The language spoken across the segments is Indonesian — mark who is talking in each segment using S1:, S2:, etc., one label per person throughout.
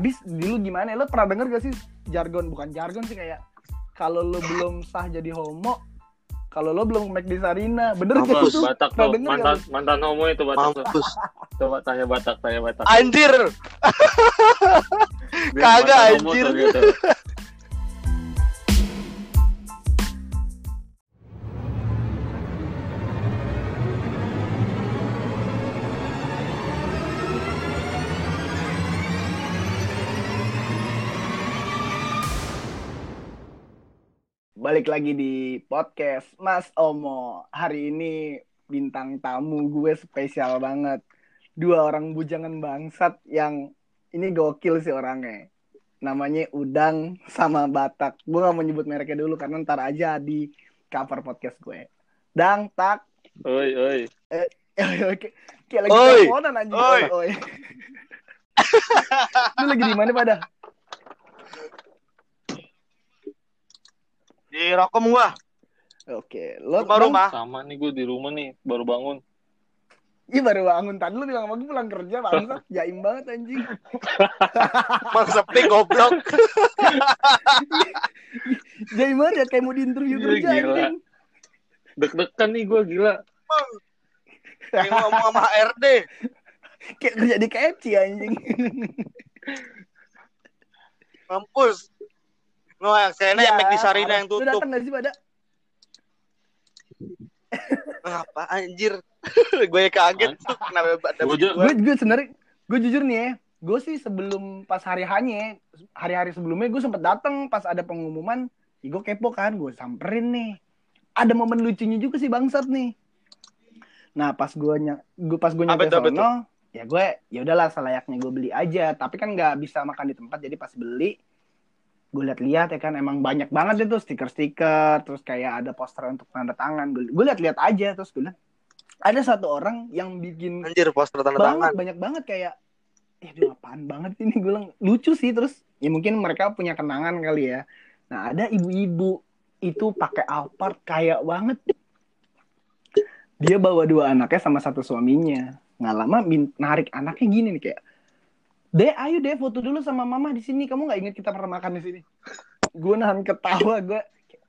S1: abis dulu gimana lo pernah denger gak sih jargon bukan jargon sih kayak kalau lo belum sah jadi homo kalau lo belum make di Sarina bener gak
S2: Mampus,
S1: itu
S2: Batak tuh. Mantan,
S1: gak?
S2: mantan homo itu Batak tuh.
S3: Mampus.
S2: Coba tanya Batak, tanya Batak.
S3: Anjir. Kagak, anjir.
S2: tuh gitu.
S1: Balik lagi di podcast Mas Omo hari ini bintang tamu gue spesial banget dua orang bujangan bangsat yang ini gokil sih orangnya namanya Udang sama Batak gue gak mau nyebut mereknya dulu karena ntar aja di cover podcast gue Dang tak
S2: Oi, oi.
S1: Oke, kayak lagi
S3: Oi.
S1: teleponan anjing.
S3: Oi.
S1: Oi. Lu lagi di mana pada?
S3: Di rokom gua.
S1: Oke, lo
S3: Rumah rumah.
S2: Sama nih gue di rumah nih, baru bangun.
S1: Iya baru bangun tadi lu bilang gue pulang kerja bangsa, jaim banget anjing.
S3: Bang sepi goblok.
S1: Jaim banget ya kayak mau di interview
S2: Iya,
S1: kerja
S2: gila.
S1: anjing.
S2: Deg-degan nih gue gila.
S3: Yang ngomong sama HRD.
S1: Kayak kerja di KFC anjing.
S3: Mampus. No, yang saya yang make di Sarina yang
S1: Lu
S3: tutup.
S1: datang gak sih pada?
S3: Apa anjir? gue kaget tuh kenapa ada.
S1: Gue gue sebenarnya gue jujur nih ya, gue sih sebelum pas hari hanya hari-hari sebelumnya gue sempet datang pas ada pengumuman, ya gue kepo kan, gue samperin nih. Ada momen lucunya juga sih bangsat nih. Nah pas gue ny- gue pas gue nyampe sono, ya gue ya udahlah selayaknya gue beli aja. Tapi kan nggak bisa makan di tempat, jadi pas beli gue lihat-lihat ya kan emang banyak banget itu stiker-stiker, terus kayak ada poster untuk tanda tangan. Gue gue lihat-lihat aja terus gue ada satu orang yang bikin
S3: Anjir poster tanda
S1: banget
S3: tangan.
S1: banyak banget kayak eh aduh apaan banget ini gue bilang lucu sih terus ya mungkin mereka punya kenangan kali ya nah ada ibu-ibu itu pakai Alphard kayak banget dia bawa dua anaknya sama satu suaminya nggak lama narik anaknya gini nih kayak deh ayo deh foto dulu sama mama di sini kamu nggak inget kita pernah makan di sini gue nahan ketawa gue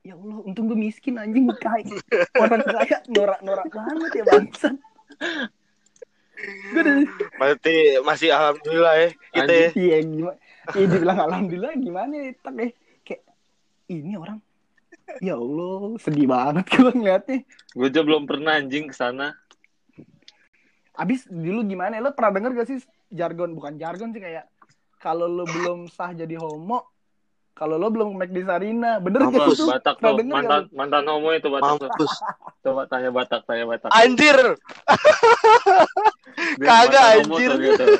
S1: ya Allah untung gue miskin anjing kayak orang kaya norak-norak banget ya bangsa gue
S3: Berarti masih alhamdulillah ya kita ya.
S1: Iya gimana? Iya dibilang alhamdulillah gimana ya tak ya kayak ini orang ya Allah sedih banget gue ngeliatnya.
S2: Gue aja belum pernah anjing ke sana.
S1: Abis dulu gimana? Lo pernah denger gak sih jargon bukan jargon sih kayak kalau lo belum sah jadi homo, kalau lo belum make di Sarina, bener gak
S2: Mampus,
S1: itu?
S2: Batak tuh.
S1: denger
S2: Mantan, mantan homo itu Batak tuh.
S3: Mampus.
S2: Coba tanya Batak, tanya Batak.
S3: Anjir. Kagak, anjir.
S2: tuh gitu.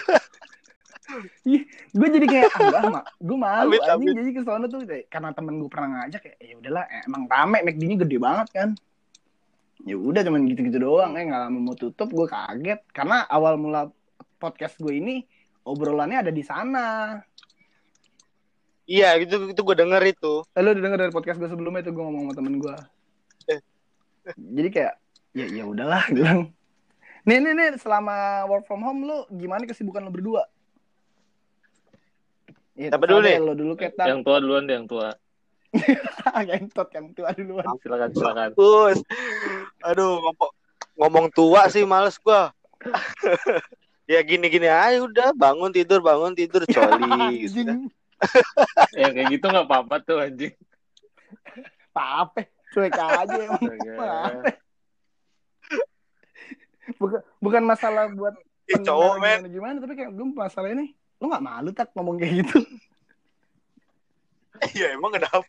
S1: gue jadi kayak ah gue malu
S3: Amit,
S1: anjing
S3: amit.
S1: jadi ke sana tuh kayak, karena temen gue pernah ngajak kayak ya udahlah emang rame McD-nya gede banget kan ya udah cuman gitu-gitu doang eh nggak lama mau tutup gue kaget karena awal mula podcast gue ini obrolannya ada di sana
S3: Iya, itu itu gue denger itu.
S1: eh, lo udah denger dari podcast gue sebelumnya itu gue ngomong sama temen gue
S3: Eh.
S1: jadi kayak ya ya udahlah gue bilang nih nih nih selama work from home lo gimana kesibukan lo berdua Ya,
S3: Siapa dulu nih?
S1: deh, Lo dulu kita
S2: Yang tua duluan deh, yang tua.
S1: Gentot yang tua duluan.
S2: Silakan, silakan.
S3: Mampus. Aduh, ngomong ngomong tua sih males gua. ya gini-gini aja udah bangun tidur bangun tidur coli gitu.
S1: Anjing,
S2: Yang kayak gitu nggak apa-apa tuh anjing.
S1: apa? Cuek aja emang. Bukan bukan masalah buat
S3: Ih, cowok men.
S1: gimana, gimana tapi kayak gue masalah ini lu nggak malu tak ngomong kayak gitu?
S3: Iya emang kenapa?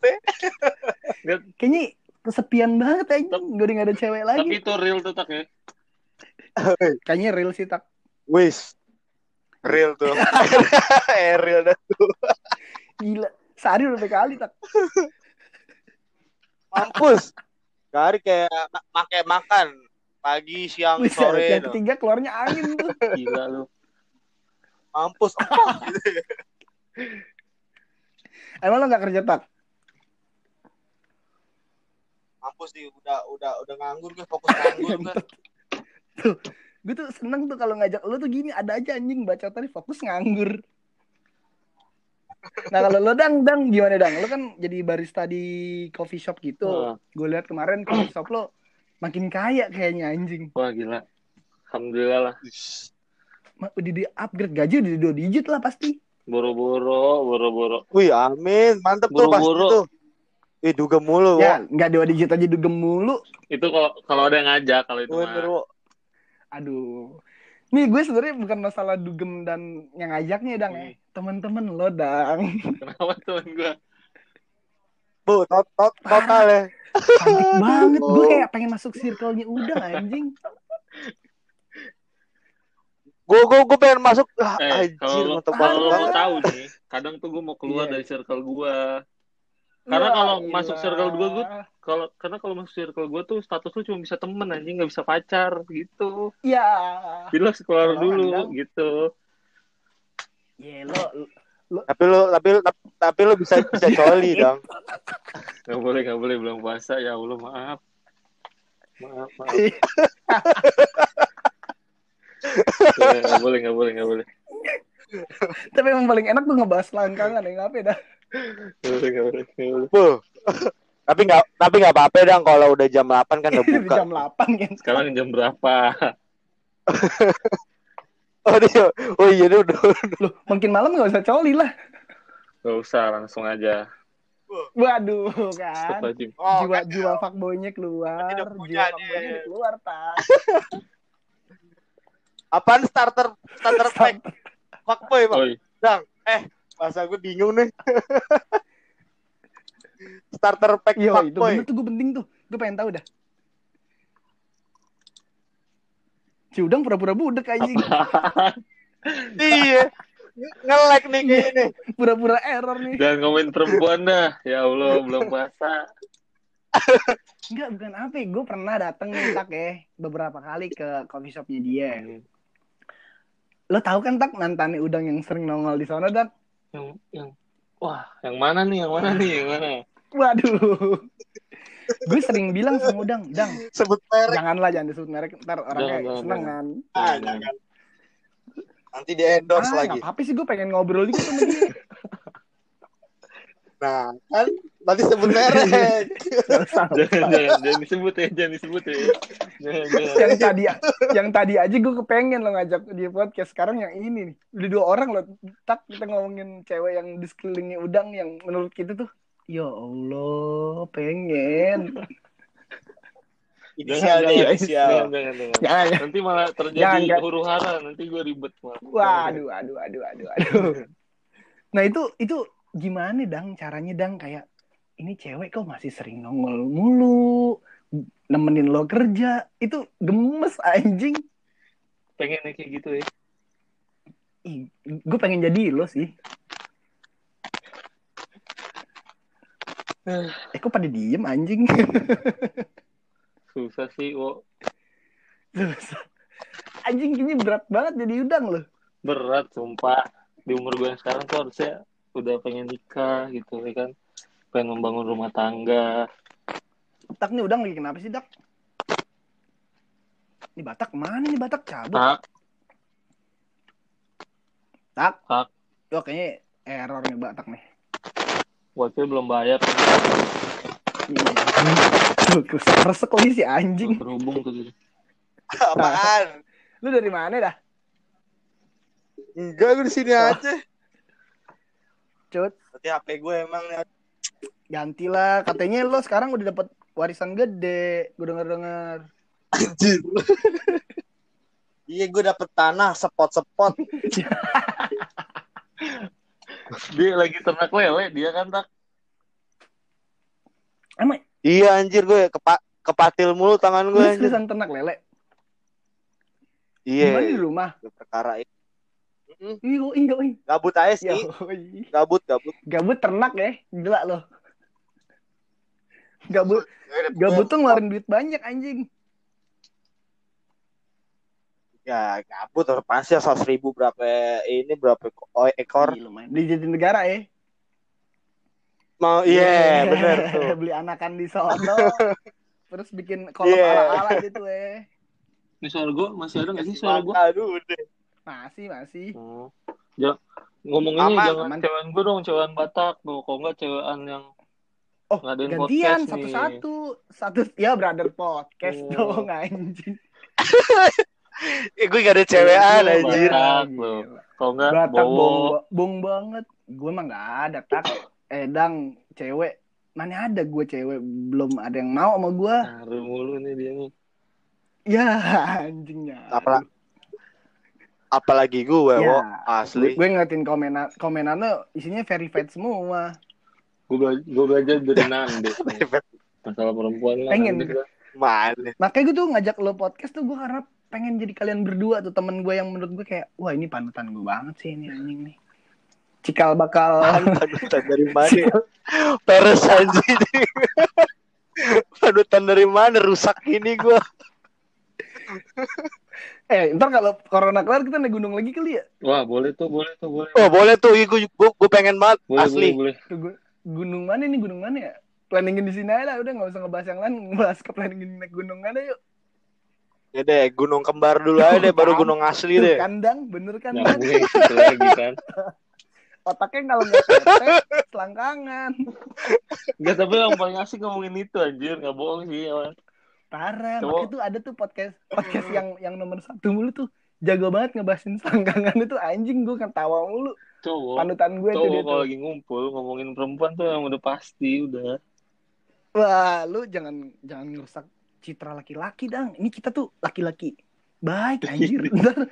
S1: Kayaknya kesepian banget aja gue udah gak ada cewek
S2: Tapi
S1: lagi
S2: itu real tuh tak ya.
S1: kayaknya real sih tak
S3: wis. Real tuh. Eh real dah tuh.
S1: Gila. Sehari udah kali tak
S3: mampus. Hari kayak ma- make makan. Pagi siang
S1: Wih,
S3: sore
S1: yang ketiga keluarnya angin tuh.
S2: Gila lu.
S3: mampus. Apa
S1: emang lo gak kerja tak
S3: mampus nih udah udah udah nganggur gue fokus nganggur gue
S1: tuh gue tuh seneng tuh kalau ngajak lo tuh gini ada aja anjing baca tadi fokus nganggur Nah kalau lo dang dang gimana dang? Lo kan jadi barista di coffee shop gitu.
S2: Wah,
S1: Gue lihat kemarin coffee shop lo makin kaya kayaknya anjing.
S2: wah gila. Alhamdulillah lah.
S1: Ma- Udah di upgrade gaji udah di dua digit lah pasti.
S2: Boro-boro, boro-boro.
S3: Wih, amin. Mantep tuh pasti tuh. Wih, duga mulu, Wo.
S1: Ya nggak dua digit aja dugem mulu.
S2: Itu kalau kalau ada yang ngajak kalau itu
S3: Bener,
S2: mah.
S1: Aduh. Nih gue sebenarnya bukan masalah dugem dan yang ngajaknya dang ya. Temen-temen lo dang.
S2: Kenapa temen gua?
S3: Bu, tot, tot, total ya.
S1: Cantik banget. Gue kayak pengen masuk circle-nya udah anjing.
S3: Gue gue gue pengen masuk. Ah,
S2: Eh, kalau
S3: anjir,
S2: lo, kalau mau tahu nih, kadang tuh gua mau keluar
S1: Iya.
S2: dari circle gua. Karena
S1: Wah,
S2: kalau masuk circle gua, gua kalau karena kalau masuk circle gua tuh status lu cuma bisa temen anjing nggak bisa pacar gitu.
S1: Ya.
S2: Jadi lo
S1: Kalau
S2: dulu
S1: Anda-
S2: gitu.
S1: Ya lo
S3: Tapi lu tapi tapi, tapi lu bisa bisa coli dong.
S2: Gak boleh gak boleh belum puasa ya Allah maaf. Maaf maaf. Ya, Gak boleh gak boleh gak boleh.
S1: tapi emang paling enak tuh ngebahas langkangan ya ngapain dah.
S2: Boleh
S3: tapi nggak tapi nggak apa-apa dong kalau udah jam 8 kan udah
S1: Di
S3: buka.
S1: jam 8 kan.
S2: Sekarang jam berapa?
S3: Oh, dia, oh iya dia udah.
S1: Loh, makin malam gak usah coli lah.
S2: Gak usah langsung aja.
S1: Waduh kan.
S3: Oh,
S1: jiwa
S3: kan,
S1: jiwa fuckboy-nya keluar,
S3: Kan
S1: jiwa
S3: punya
S1: fuckboy-nya keluar tak.
S3: apaan starter starter pack fuckboy bang.
S2: Oi,
S3: Masa gue bingung nih. starter pack
S1: Yo, itu
S3: fuckboy.
S1: bener tuh gue penting tuh. Gue pengen tahu dah. Si Udang pura-pura budek anjing.
S3: iya. Nge-lag nih kayak ini.
S1: Pura-pura error nih.
S2: jangan ngomongin perempuan dah. Ya Allah, belum puasa.
S1: Enggak, bukan apa ya. Gue pernah dateng nih tak ya. Beberapa kali ke coffee shopnya dia. Lo tahu kan tak mantannya Udang yang sering nongol di sana dan
S2: Yang, yang, wah, yang mana nih? Yang mana nih? Yang mana?
S1: Waduh. gue sering bilang sama Udang, Dang,
S3: Sebut merek.
S1: janganlah jangan disebut merek, ntar orang
S2: Jangan,
S1: seneng
S2: jangan.
S1: kan.
S3: Ah, jangan. Nanti di endorse
S1: Ah,
S3: lagi.
S1: apa-apa sih gue pengen ngobrol juga sama dia.
S3: Nah, kan nanti sebut merek.
S2: Jangan, jangan, jangan disebut ya, jangan disebut ya. Jangan, jangan.
S1: yang tadi yang tadi aja gue kepengen lo ngajak di podcast sekarang yang ini nih udah dua orang lo tak kita ngomongin cewek yang di sekelilingnya udang yang menurut kita tuh ya Allah pengen
S2: Jangan, jangan,
S3: inisial.
S2: jangan, jangan, jangan.
S1: jangan
S2: Nanti malah terjadi
S1: Jangan,
S2: huru hara, nanti gue ribet malah.
S1: waduh aduh aduh aduh aduh nah itu itu gimana dang caranya dang kayak ini cewek kok masih sering nongol mulu nemenin lo kerja itu gemes anjing
S2: Pengen kayak gitu ya.
S1: Ih, gue pengen jadi lo sih eh kok pada diem anjing
S2: Susah sih, wo.
S1: Susah. Anjing ini berat banget jadi udang loh.
S2: Berat, sumpah. Di umur gue yang sekarang tuh harusnya udah pengen nikah gitu ya kan. Pengen membangun rumah tangga.
S1: Tak nih udang lagi kenapa sih dak? Ini Batak ke mana nih Batak cabut?
S2: Tak,
S1: Tak.
S2: Tak.
S1: Yo kayaknya error nih Batak nih.
S2: waktu belum bayar.
S1: Tuh, Resek lagi si anjing.
S2: Terhubung tuh gitu.
S3: Apaan?
S1: Lu dari mana dah?
S3: Enggak, gue di sini aja.
S1: Cut,
S3: Berarti HP gue emang nih.
S1: Gantilah. Katanya lo sekarang udah dapat warisan gede. Gue denger-denger.
S3: Anjir. Iya, gue dapet tanah sepot-sepot.
S2: Dia lagi ternak lele, dia kan tak.
S1: Emang
S3: Iya, anjir gue kepa kepatil mulu tangan gue anjir.
S1: ternak lele? Gimana di
S3: Iya,
S1: rumah?
S3: perkara ini. Mm,
S1: Iyo, iyo, iyo.
S3: Gabut aja sih. Gabut, gabut.
S1: Gabut ternak ya, gila lo. Gabut, gabut tuh ngeluarin duit banyak anjing.
S3: Ya, gabut. Apaan sih 100 ribu berapa ini berapa oh, ekor?
S1: Di Jatinegara ya.
S3: Mau iya, bener tuh.
S1: Beli anakan di sono. Terus bikin kolam
S3: Iya.
S1: ala-ala gitu ya.
S2: Ini suara gue masih ada nggak sih suara gue?
S3: Aduh, deh.
S1: Masih, masih.
S2: Hmm. Ja- Ngomongnya
S3: Aman,
S2: jangan
S1: aman.
S2: cewekan gue dong, cewekan Batak tuh. Kok enggak cewekan yang
S1: Oh,
S2: ngadain
S1: gantian satu-satu. Satu ya brother podcast
S2: Oh.
S1: dong anjing.
S3: Eh, gue gak ada cewekan anjir.
S2: Kalau enggak
S1: Batak bong, banget. Gue mah nggak ada tak. Edang cewek. Mana ada gue cewek belum ada yang mau sama gue.
S2: Ngaruh mulu nih dia nih.
S1: Ya anjingnya.
S3: Apa- Apalagi gue,
S1: Ya.
S3: wo. Asli.
S1: Gue ngeliatin komenan komenannya isinya verified semua.
S2: Gue belajar, gue belajar dari Nandes. nih. Masalah perempuan lah.
S1: Pengen.
S3: Mana?
S1: Makanya gue tuh ngajak lo podcast tuh gue karena pengen jadi kalian berdua tuh temen gue yang menurut gue kayak wah ini panutan gue banget sih ini anjing nih. Cikal bakal
S3: Panutan dari mana? ya? Peres anjir. Panutan dari mana? Rusak ini gue.
S1: eh ntar kalau corona kelar kita naik gunung lagi kali ya.
S2: Wah, boleh tuh, boleh tuh, boleh.
S3: Oh boleh tuh, gue gue pengen banget.
S2: Boleh,
S3: Asli.
S2: boleh, boleh.
S1: Tuh, gue, gunung mana nih gunung mana ya? Planningin di sini aja lah, udah nggak usah ngebahas yang lain, ngebahas ke planningin naik gunung mana yuk.
S3: Ya deh, gunung kembar dulu aja deh, baru gunung asli deh.
S1: kandang, bener kan?
S2: Nah, lagi kan.
S1: Otaknya kalau nggak tete, selangkangan.
S2: Enggak, tapi yang paling asik ngomongin itu anjir, enggak bohong sih. Ya.
S1: Parah,
S2: Coba-
S1: makanya tuh ada tuh podcast podcast yang yang nomor satu mulu tuh jago banget ngebahasin selangkangan itu anjing gue ketawa mulu
S2: Cowok,
S1: panutan gue tuh
S2: cowok
S1: dia
S2: kalau
S1: tuh.
S2: lagi ngumpul ngomongin perempuan tuh yang udah pasti udah.
S1: Wah, lu jangan jangan ngerusak citra laki-laki dang. Ini kita tuh laki-laki baik anjir. Ntar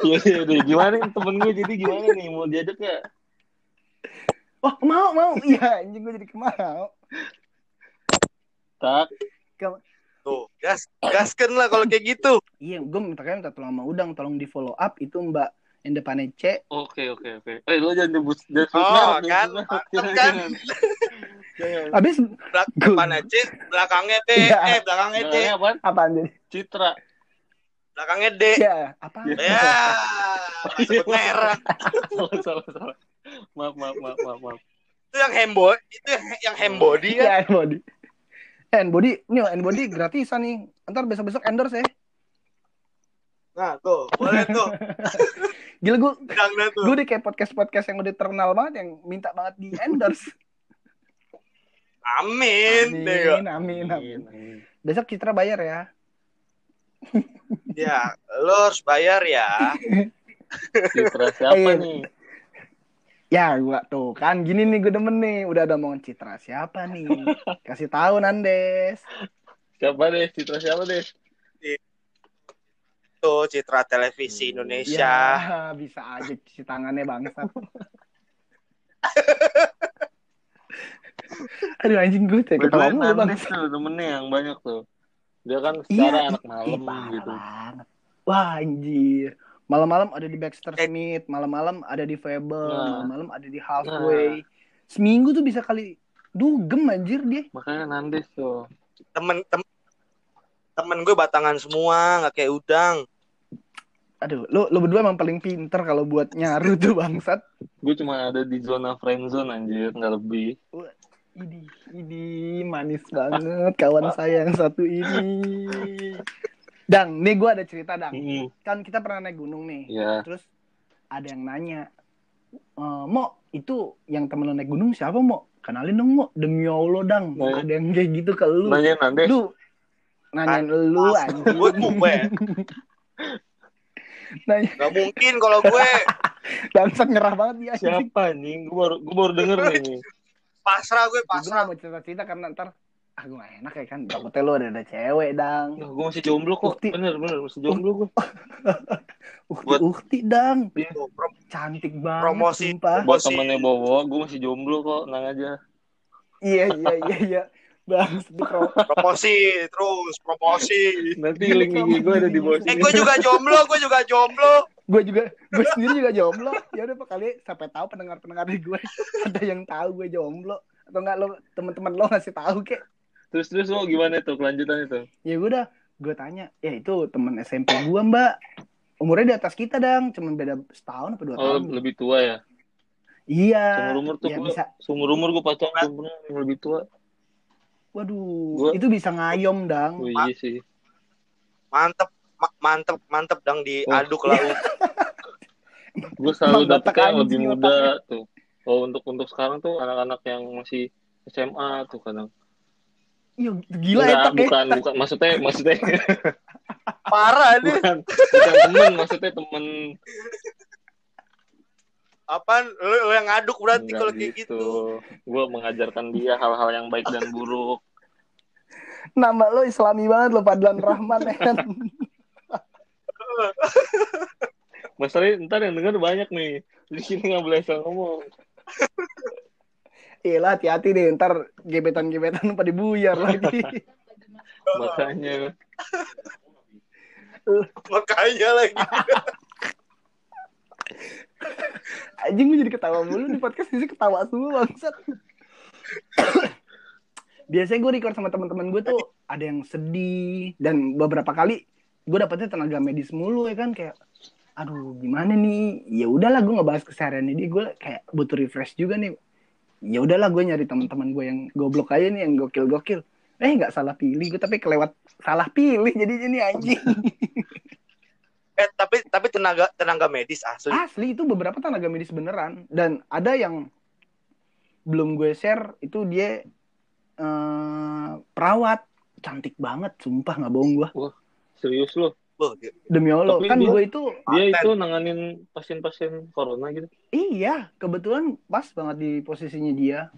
S2: Iya, iya, iya. Gimana nih temen gue jadi gimana nih mau diajak ya?
S1: oh mau mau iya anjing gue jadi kemau.
S2: Tak,
S3: Tuh, gas, gaskan lah kalau kayak gitu.
S1: Iya, gue minta kalian minta tolong sama Udang, tolong di follow up itu Mbak yang depannya C.
S2: oke oke oke. Eh lo jangan nyebut jangan sebut
S3: Oh,
S2: merek, jangan
S3: kan? Mantap, kan?
S2: jangan. Jangan.
S1: Abis
S3: Belak-
S1: Gua-
S3: Depannya C, belakangnya D,
S1: Iya.
S3: eh belakangnya D,
S2: apaan?
S1: apaan jadi?
S2: Citra.
S3: belakangnya D.
S1: Ya, apa?
S2: Iya.
S3: Ya, sebut merek.
S2: salah, salah, salah. Maaf, maaf, maaf, maaf, maaf.
S3: Itu yang hembo, itu yang hembody kan?
S1: Iya, N-body. Eh, N-body, ini loh, N-body gratisan nih. Ntar besok-besok endorse ya.
S3: Nah, tuh, boleh tuh.
S1: Gila gue, gue udah kayak podcast-podcast yang udah terkenal banget yang minta banget di endorse.
S3: Amin. Deh,
S1: Amin, amin, amin.
S2: Amin.
S1: Besok Citra bayar ya.
S3: Ya, lo harus bayar ya.
S2: Citra siapa
S1: Iya.
S2: nih?
S1: Ya, gua tuh kan gini nih gue demen nih. Udah ada omongan Citra siapa nih? Kasih tahu Nandes.
S2: Siapa deh? Citra siapa deh?
S3: Tuh, Citra Televisi Indonesia.
S1: Ya, bisa aja cuci tangannya bangsat. Aduh anjing gue ketawa
S2: Betul
S1: mulu bang.
S2: Tuh temennya yang banyak tuh. Dia kan
S1: Iya,
S2: secara
S1: ih,
S2: anak malam
S1: parah
S2: gitu.
S1: banget. Wah anjir. Malam-malam ada di Baxter
S2: Eh.
S1: Smith, malam-malam ada di Fable,
S2: Nah.
S1: malam-malam ada di Halfway. Seminggu tuh bisa kali dugem anjir dia.
S2: Makanya Nandes tuh.
S3: Temen, tem temen gue batangan semua, nggak kayak udang.
S1: Aduh, lo lo berdua emang paling pinter kalau buat nyaru tuh bangsat.
S2: Gue cuma ada di zona friendzone anjir, nggak lebih.
S1: Ini ini manis banget kawan saya yang satu ini. Dang, nih gue ada cerita dang.
S2: Hmm,
S1: Kan kita pernah naik gunung nih.
S2: ya.
S1: Terus ada yang nanya, e, Mo, itu yang temen lo naik gunung siapa, Mo? Kenalin dong, Mo. Demi Allah, Dang.
S2: Nah,
S1: Ada yang kayak gitu ke lu.
S2: Nanya Nandes.
S1: Lu, nanyain lu, anjing.
S3: Gue gue,
S1: Nanya,
S3: nggak mungkin kalau gue
S1: bangsat nyerah banget dia.
S2: Siapa nih? Gue baru gue baru denger nih.
S3: pasrah gue
S1: Gue
S3: pasrah.
S1: gak mau cerita-cerita karena ntar, ah gue gak enak ya kan. Takutnya lu ada, ada cewek, Dang.
S2: Nah, gue masih jomblo kok.
S1: Ukti.
S2: Bener bener masih jomblo gue.
S3: Buat-
S1: Ukti-ukti, Dang.
S3: Prom-
S1: Cantik banget,
S3: Promosi.
S1: sumpah.
S2: Buat temennya Bowo, gue masih jomblo kok. Tenang aja.
S1: Iya, iya, iya, iya. Bang, itu pro.
S3: promosi terus promosi.
S2: Nanti link IG gue ada di bawah
S3: Eh
S2: sini.
S3: gue juga jomblo, gue juga jomblo.
S1: gue juga gue sendiri juga jomblo ya udah pak kali sampai tahu pendengar pendengar gue ada yang tahu gue jomblo atau enggak lo teman-teman lo ngasih tahu kek
S2: Terus terus lo gimana tuh kelanjutan itu?
S1: ya gue udah gue tanya ya itu teman SMP gue mbak umurnya di atas kita dang cuman beda setahun atau dua
S2: Oh
S1: tahun
S2: lebih tua ya?
S1: iya
S2: Seumur umur tuh
S1: ya
S2: gue,
S1: bisa
S2: seumur umur gue pacaran yang lebih tua.
S1: Waduh
S2: Gua-
S1: itu bisa ngayom dang
S2: Oh iya sih.
S3: Mantep, ma- mantep, mantep dang diaduk lauk.
S2: gue selalu dapetnya yang lebih muda tuh kalau untuk untuk sekarang tuh anak-anak yang masih SMA tuh kadang
S1: Iya, gila ya ya.
S2: bukan bukan maksudnya maksudnya
S3: Parah nih.
S2: bukan bukan temen maksudnya temen
S3: Apaan? Lu, lu yang ngaduk berarti kalau kayak gitu.
S2: gue mengajarkan dia hal-hal yang baik dan buruk
S1: Nama lo islami banget lo Fadlan Rahman ya kan.
S2: masalahnya ntar yang denger banyak nih di sini nggak boleh asal ngomong
S1: Iya lah hati-hati deh ntar gebetan-gebetan pada buyar lagi.
S2: makanya
S3: Makanya lagi.
S1: Anjing gue jadi ketawa mulu di podcast ini ketawa semua bangsat. Biasanya gue record sama teman-teman gue tuh ada yang sedih dan beberapa kali gue dapetnya tenaga medis mulu ya kan? Kayak aduh gimana nih? Ya udahlah gue ngebahas kesehariannya dia gue kayak butuh refresh juga nih. Ya udahlah gue nyari teman-teman gue yang goblok aja nih yang gokil-gokil. Eh nggak salah pilih gue tapi kelewat salah pilih jadi ini anjing
S3: Eh tapi tapi tenaga tenaga medis asli.
S1: Asli itu beberapa tenaga medis beneran. Dan ada yang belum gue share itu dia eh, perawat. Cantik banget sumpah nggak bohong gue
S2: serius loh
S3: Loh, dia-
S1: demi allah
S2: Tapi
S1: kan
S2: dia-
S1: gue itu
S2: dia
S3: Paten.
S2: itu nanganin pasien-pasien corona gitu?
S1: Iya kebetulan pas banget di posisinya dia.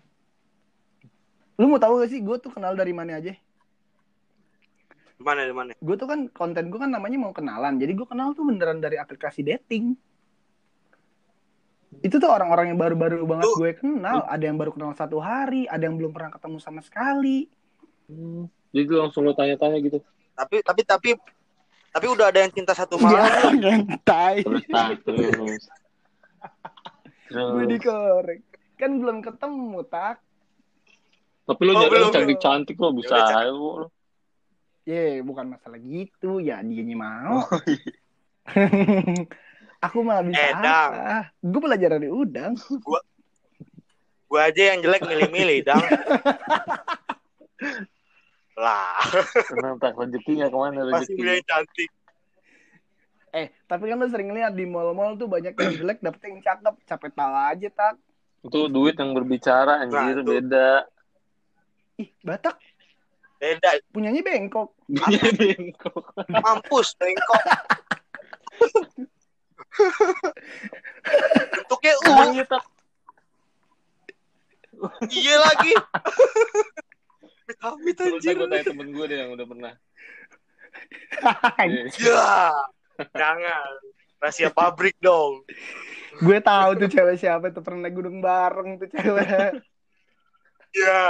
S1: Lu mau tahu gak sih gue tuh kenal dari mana aja
S3: mana di mana?
S1: gue tuh kan konten gue kan namanya mau kenalan. Jadi gue kenal tuh beneran dari aplikasi dating. Itu tuh orang-orang yang baru-baru banget
S3: Lu-
S1: gue kenal. Ada yang baru kenal satu hari ada yang belum pernah ketemu sama sekali.
S2: Hmm, jadi lu langsung lo tanya-tanya gitu.
S3: Tapi tapi tapi tapi udah ada yang cinta satu malam.
S1: ngentai.
S2: terus tak terus.
S1: Gue dikorek. Kan belum ketemu, tak?
S2: tapi lu
S3: Oh,
S2: nyari
S3: belum,
S2: yang cantik-cantik lo bisa
S3: Ya udah,
S2: aja lu
S1: Ye, bukan masalah gitu. Ya, dianya mau.
S2: Oh, iya.
S1: Aku malah bisa
S3: Eh, Dang.
S1: apa? Gue belajar dari udang.
S3: Gua aja yang jelek milih-milih, Dang. lah,
S2: Kenapa rezekinya ke mana
S3: pasti milih
S2: rezeki
S3: yang cantik.
S1: Eh, tapi kan lu sering lihat di mall-mall tuh banyak yang jelek dapet yang cakep. Capek tahu aja, tak?
S2: itu duit yang berbicara anjir
S3: Nah,
S2: beda
S1: Ih, Batak
S3: Beda,
S1: punyanya bengkok.
S2: Dia bengkok.
S3: mampus, bengkok. Bentuknya U,
S2: Iya,
S3: iya lagi. Amit
S2: Terus
S3: anjir.
S2: gue tanya temen gue deh yang udah pernah. Iya.
S3: Ya, jangan. Rahasia pabrik dong.
S1: gue tahu tuh cewek siapa tuh pernah naik gunung bareng tuh cewek.
S3: Ya.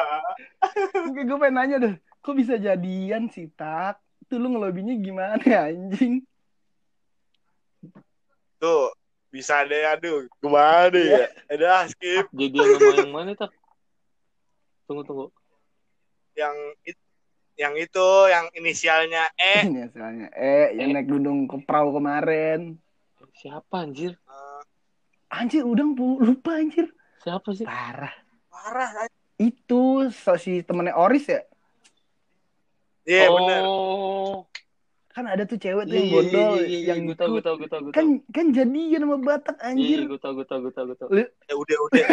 S1: Oke, gue pengen nanya deh, kok bisa jadian sih, Tak? Tuh lu ngelobinya gimana ya, anjing?
S3: Tuh, bisa deh, aduh. Gimana ya? Ada skip
S2: Jadi nama yang mana tak? Tunggu tunggu.
S3: yang it- yang itu, yang inisialnya E.
S1: Ini hasilnya. Eh, yang naik gunung ke perahu kemarin.
S2: Siapa anjir?
S3: Eh,
S1: Anjir, udang lupa anjir.
S2: Siapa sih?
S1: Parah.
S3: parah. anjir.
S1: Itu so, si temennya Oris ya?
S3: Iya, bener.
S2: oh.
S1: Kan ada tuh cewek tuh
S2: Iya,
S1: yang
S2: iya,
S1: gondol
S2: iya, iya, iya,
S1: yang
S2: gue tau, gue tau, gue tau, gue tau.
S1: Kan kan jadian sama Batak
S2: Iya,
S1: anjir.
S2: gue tau, gue tau, gue tau, gue tau.
S3: Ya, udah, udah.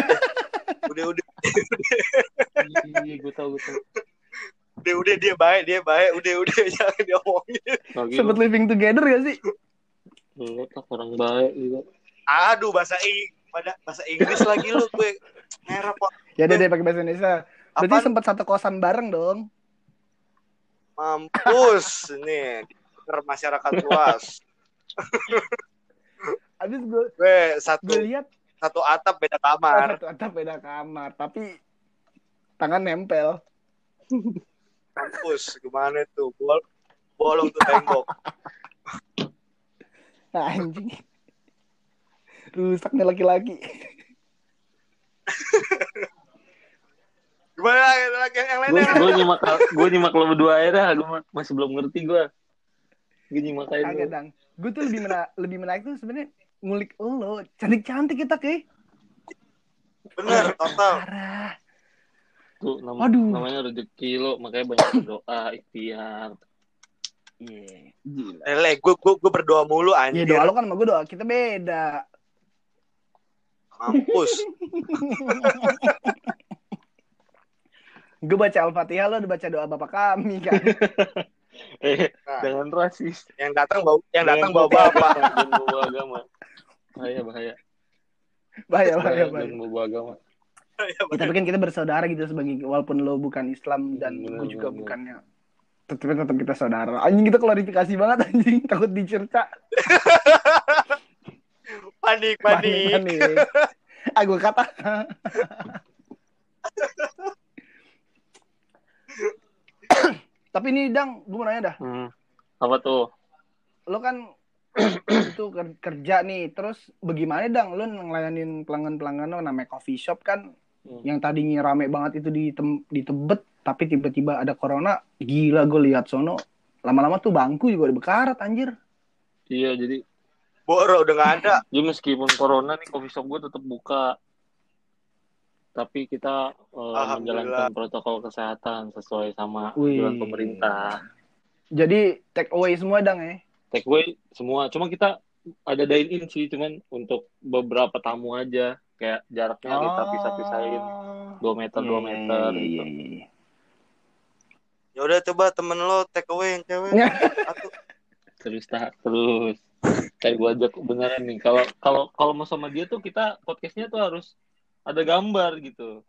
S3: Udah, udah.
S2: Iya, gue tau, gue tau.
S3: Udah, udah. Dia baik, dia baik. Udah, udah. Jangan diomongin.
S1: Sempet living together gak sih?
S2: lu tak orang baik juga.
S3: Aduh, bahasa I pada bahasa Inggris lagi lu gue merah kok.
S1: Ya deh deh pakai bahasa Indonesia. Berarti sempat satu kosan bareng dong.
S3: Mampus nih. Masyarakat luas.
S1: Abis gue
S3: satu
S1: gue lihat
S3: satu atap beda
S1: oh,
S3: kamar.
S1: satu atap beda kamar, tapi tangan nempel.
S3: Mampus, gimana tuh? Bol bolong tuh tembok.
S1: Nah, anjing. Rusak nih laki-laki.
S3: Gimana lagi yang
S2: Gue
S3: lainnya?
S2: gue nyimak gue nyimak lo berdua aja dah. Gue masih belum ngerti gue. Gue nyimak aja
S1: dang. Gue tuh lebih mena lebih menarik tuh sebenarnya ngulik lo. Cantik-cantik kita ke.
S3: Bener, total.
S1: Parah.
S2: Tuh nam-
S1: Aduh.
S2: namanya rezeki lo, makanya banyak berdoa, ikhtiar.
S1: Iya. Gila.
S3: Lele, gue gue gue berdoa mulu
S1: Ya
S3: anjir.
S1: doa lo kan sama gue doa kita beda.
S3: Mampus.
S1: gue baca Al-Fatihah lo udah baca doa Bapak kami kan.
S2: Eh,
S3: Nah,
S2: jangan rasis.
S3: yang datang bawa yang datang bawa bapak.
S2: Bawa agama. Bahaya, bahaya.
S1: Bahaya, bahaya,
S2: Bahaya,
S1: bahaya.
S2: Bawa agama.
S1: Ya, tapi kan kita bersaudara gitu sebagai walaupun lo bukan Islam dan
S2: Bener,
S1: gue juga
S2: bener.
S1: bukannya tetap tetap kita saudara. Anjing kita klarifikasi banget anjing takut dicerca.
S3: Panik, panik.
S1: Panik. Ah gue kata. Tapi ini Dang, gue mau nanya dah.
S2: Hmm. Apa tuh?
S1: Lo kan itu ker- kerja nih, terus bagaimana Dang? Lo ngelayanin pelanggan-pelanggan lo namanya coffee shop kan
S2: Hmm.
S1: yang tadinya rame banget itu di tem- di Tebet, tapi tiba-tiba ada corona. Gila gue lihat sono lama-lama tuh bangku juga udah bekarat anjir.
S2: Iya, jadi
S3: Boro udah nggak ada.
S2: jadi meskipun corona nih coffee shop gue tetap buka. Tapi kita
S3: Alhamdulillah.
S2: menjalankan protokol kesehatan sesuai sama
S1: Wih.
S2: anjuran pemerintah.
S1: Jadi take away semua Dang ya.
S2: Take away semua. Cuma kita ada dine in sih, cuman untuk beberapa tamu aja. Kayak jaraknya kita pisah-pisahin 2 meter 2 meter
S1: Iya,
S2: gitu.
S1: iya, iya.
S3: Ya udah coba temen lo take away yang cewek.
S2: Terus tak terus. Kayak gue ajak beneran nih. Kalau kalau kalau mau sama dia tuh kita podcastnya tuh harus ada gambar gitu.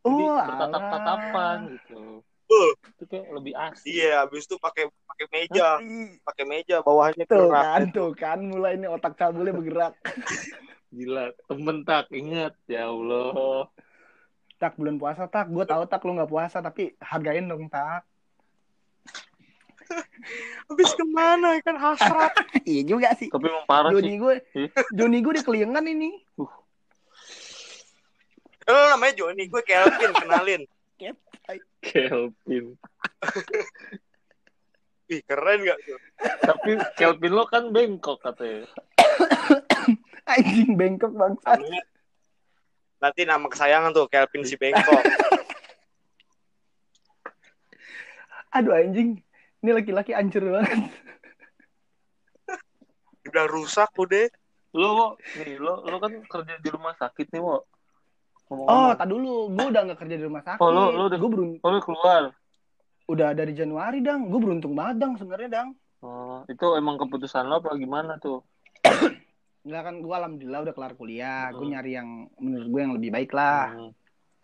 S2: Jadi
S1: Oh,
S2: bertatap-tatapan
S1: alah.
S2: gitu.
S3: Uh,
S2: Itu kayak lebih asik.
S3: iya, habis itu pakai pakai meja, pakai meja bawahnya
S1: Tuh
S3: gerak.
S1: kan, tuh kan, mulai ini otak cabulnya bergerak.
S2: Gila, temen tak ingat ya Allah.
S1: Tak bulan puasa tak, gue tahu tak lu nggak puasa tapi hargain dong tak.
S3: Habis ke mana kan hasrat.
S1: iya juga sih.
S2: Tapi emang parah
S1: Joni
S2: sih.
S1: gue. Joni gue di keliengan ini.
S3: Eh, Lo namanya Joni, gue Kelvin kenalin.
S2: Kelvin.
S3: Ih, keren gak tuh?
S2: Tapi Kelvin lo kan bengkok katanya.
S1: Anjing bengkok bangsat.
S3: Nanti nama kesayangan tuh Kelvin si Bengkok.
S1: Aduh anjing, ini laki-laki ancur banget.
S3: Udah rusak udah.
S2: Lo, nih, lo, lo kan kerja di rumah sakit nih, Wo.
S1: Oh,
S2: Ngomong-ngomong.
S1: tak dulu, gue udah nggak kerja di rumah sakit.
S2: Oh, lu- lu udah-
S1: Gue berun-
S2: Oh, lo keluar.
S1: udah dari Januari dang. Gue beruntung banget dang sebenarnya dang.
S2: Oh, itu emang keputusan lo apa gimana tuh?
S1: Enggak kan gue alhamdulillah udah kelar kuliah. Gue
S2: Hmm.
S1: nyari yang menurut gue yang lebih baik lah.
S2: Hmm.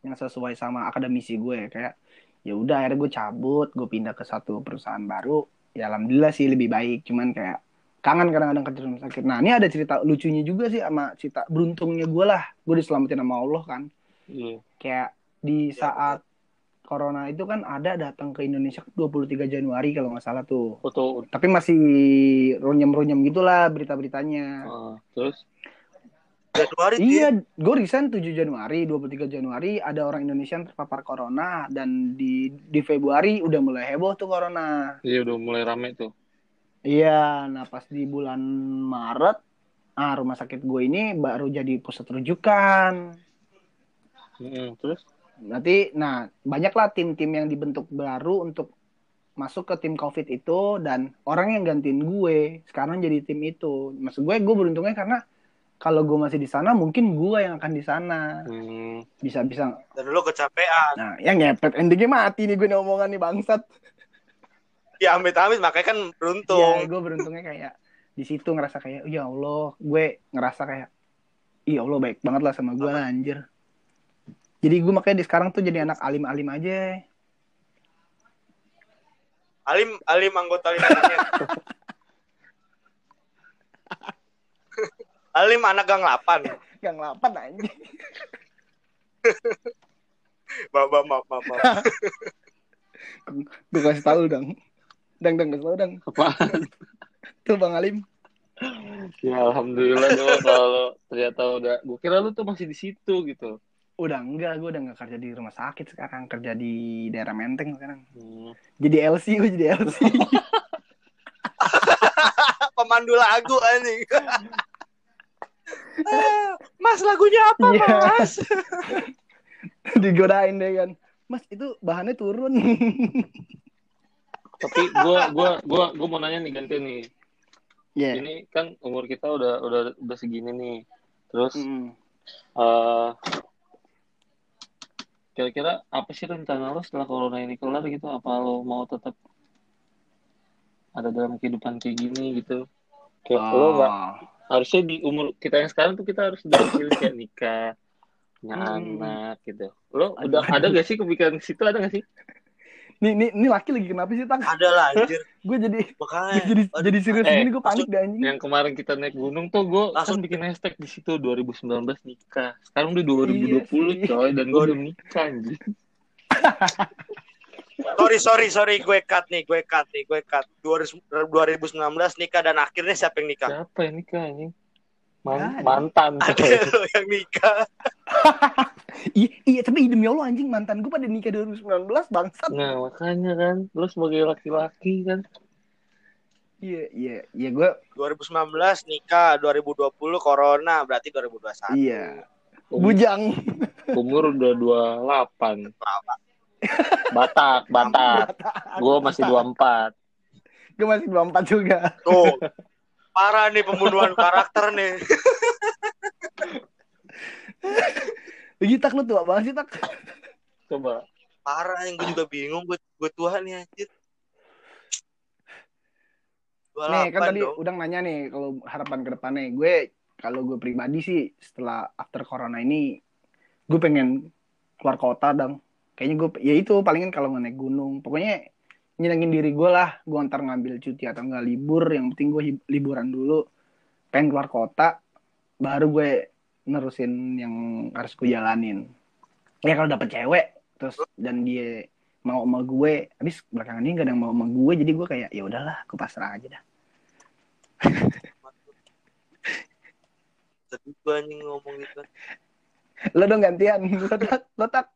S1: yang sesuai sama akademisi gue kayak ya udah akhirnya gue cabut gue pindah ke satu perusahaan baru ya alhamdulillah sih lebih baik cuman kayak kangen kadang-kadang kerja di rumah sakit nah ini ada cerita lucunya juga sih sama cerita beruntungnya gue lah gue diselamatin sama Allah kan
S2: Iya.
S1: kayak di
S3: Ya,
S1: saat corona itu kan ada datang ke Indonesia 23 Januari kalau nggak salah tuh
S2: Foto.
S1: tapi masih runyam-runyam gitulah berita-beritanya
S2: Oh, terus?
S3: Januari
S1: Iya, gue resign 7 Januari, 23 Januari ada orang Indonesia yang terpapar corona dan di di Februari udah mulai heboh tuh corona.
S2: Iya udah mulai rame tuh.
S1: Iya, nah pas di bulan Maret, ah rumah sakit gue ini baru jadi pusat rujukan.
S2: Hmm, terus?
S1: Berarti, nah banyaklah tim-tim yang dibentuk baru untuk masuk ke tim COVID itu dan orang yang gantiin gue sekarang jadi tim itu. Maksud gue, gue beruntungnya karena kalau gue masih di sana, mungkin gue yang akan di sana
S2: Hmm,
S1: bisa-bisa
S3: dan lo kecapean.
S1: Nah, yang ngepet endingnya mati nih gue nih omongan nih bangsat.
S3: Ya amit-amit makanya kan
S1: Ya,
S3: beruntung.
S1: gue beruntungnya kayak di situ ngerasa kayak, ya Allah, gue ngerasa kayak, iya Allah baik banget lah sama gue lah anjir. Jadi gue makanya di sekarang tuh jadi anak alim-alim aja.
S3: Alim Alim anggota menit. Alim anak gang 8.
S1: Gang 8 anjing.
S3: Bapak maaf maaf. maaf.
S1: Gue kasih tahu dong. Dang, dang, tahu dang.
S2: apaan?
S1: Tuh Bang Alim.
S2: ya alhamdulillah dong kalau ternyata udah. Gue kira lu tuh masih di situ gitu.
S1: Udah enggak, gue udah enggak kerja di rumah sakit sekarang. Kerja di daerah Menteng sekarang.
S2: Hmm.
S1: Jadi LC, gue jadi LC.
S3: Pemandu lagu anjing. Ah, mas lagunya apa
S1: Iya.
S3: mas?
S1: Digodain deh kan. Mas, itu bahannya turun.
S2: Tapi gue gua gua gua mau nanya nih ganti nih.
S1: Iya.
S2: Ini kan umur kita udah udah udah segini nih. Terus
S1: Mm.
S2: Eh, kira-kira apa sih rencana lo setelah corona ini kelar gitu? Apa lo mau tetap ada dalam kehidupan kayak gini gitu? Kayak lo nggak
S1: Oh.
S2: harusnya di umur kita yang sekarang tuh kita harus udah pilih kayak nikah, punya
S1: Hmm.
S2: anak gitu. Lo udah ada gak sih kepikiran ke situ ada gak sih?
S1: Nih, nih, nih laki lagi kenapa sih, Tak?
S3: Ada lah anjir.
S1: Gue jadi
S3: Makanya.
S1: jadi
S3: Aduh,
S1: jadi serius
S2: eh,
S1: gini gue panik dah anjing.
S2: Yang kemarin kita naik gunung tuh gue kan
S3: Langsung-
S2: bikin hashtag di situ 2019 nikah. Sekarang udah 2020
S1: Iya
S2: coy dan gue belum nikah anjing.
S3: Sorry, sorry, sorry. Gue cut nih, gue cut nih, gue cut. 2019 nikah dan akhirnya siapa yang nikah?
S2: Siapa yang nikah anjing? Man- mantan
S3: Ada yang nikah.
S1: Iya, iya, tapi demi Allah anjing mantan gue pada nikah 2019 bangsat.
S2: Nah makanya kan, lo sebagai laki-laki kan,
S1: Iya, iya, iya gue
S3: 2019 nikah, 2020 corona, berarti 2021.
S1: iya.
S2: um-
S1: Bujang.
S2: umur udah 28 Batak, Batak. Gue masih 24
S1: Gue masih 24 juga.
S3: Tuh. Parah nih pembunuhan karakter nih.
S1: Lagi tak lu tua banget sih tak.
S2: Coba.
S3: Parah yang gue juga bingung gue gue tua nih anjir.
S1: Nih kan
S3: 28
S1: tadi
S3: dong.
S1: udah nanya nih kalau harapan ke depannya. Gue kalau gue pribadi sih setelah after corona ini gue pengen keluar kota dong. Kayaknya gue ya itu palingan kalau naik gunung. Pokoknya nyenengin diri gue lah. Gue ntar ngambil cuti atau nggak libur. Yang penting gue liburan dulu. Pengen keluar kota. Baru gue nerusin yang harus gue jalanin. Ya kalau dapet cewek terus dan dia mau sama gue habis belakangan ini gak ada yang mau sama gue jadi gue kayak ya udahlah gue pasrah aja dah
S3: Sedih gue anjing ngomong gitu.
S1: lo dong gantian lo tak lo tak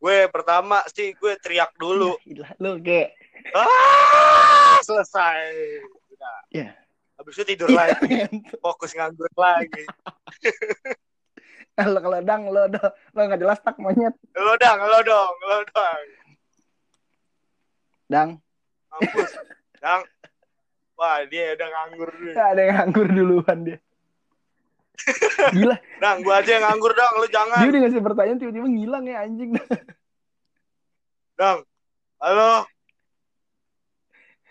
S3: Gue pertama sih gue teriak dulu.
S1: Lo kayak
S3: Ah, selesai. Udah.
S1: Iya.
S3: Habis itu tidur lagi, fokus nganggur lagi.
S1: lo kalau dang lo do lo nggak jelas tak monyet
S3: Lo dong, lo dong, lo dong.
S1: dang
S3: Mampus. Dang. Wah, dia udah nganggur nih.
S1: ada yang nganggur duluan dia gila
S3: Dang, gua aja yang nganggur dong, lu
S1: dia
S3: jangan.
S1: udah ngasih pertanyaan tiba-tiba ngilang ya anjing
S3: Dang. Halo.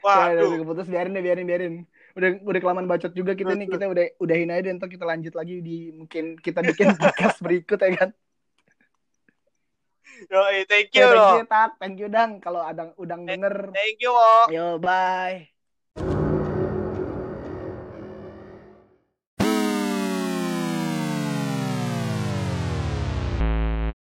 S3: Waduh.
S1: udah keputus biarin deh biarin biarin udah udah kelamaan bacot juga kita nih. Kita udah udahin aja ntar kita lanjut lagi di mungkin kita bikin podcast berikut ya kan?
S3: Yo, thank you
S1: thank
S3: loh.
S1: you tak thank you dang. Kalau ada udang denger.
S3: Thank you, Wok.
S1: yo bye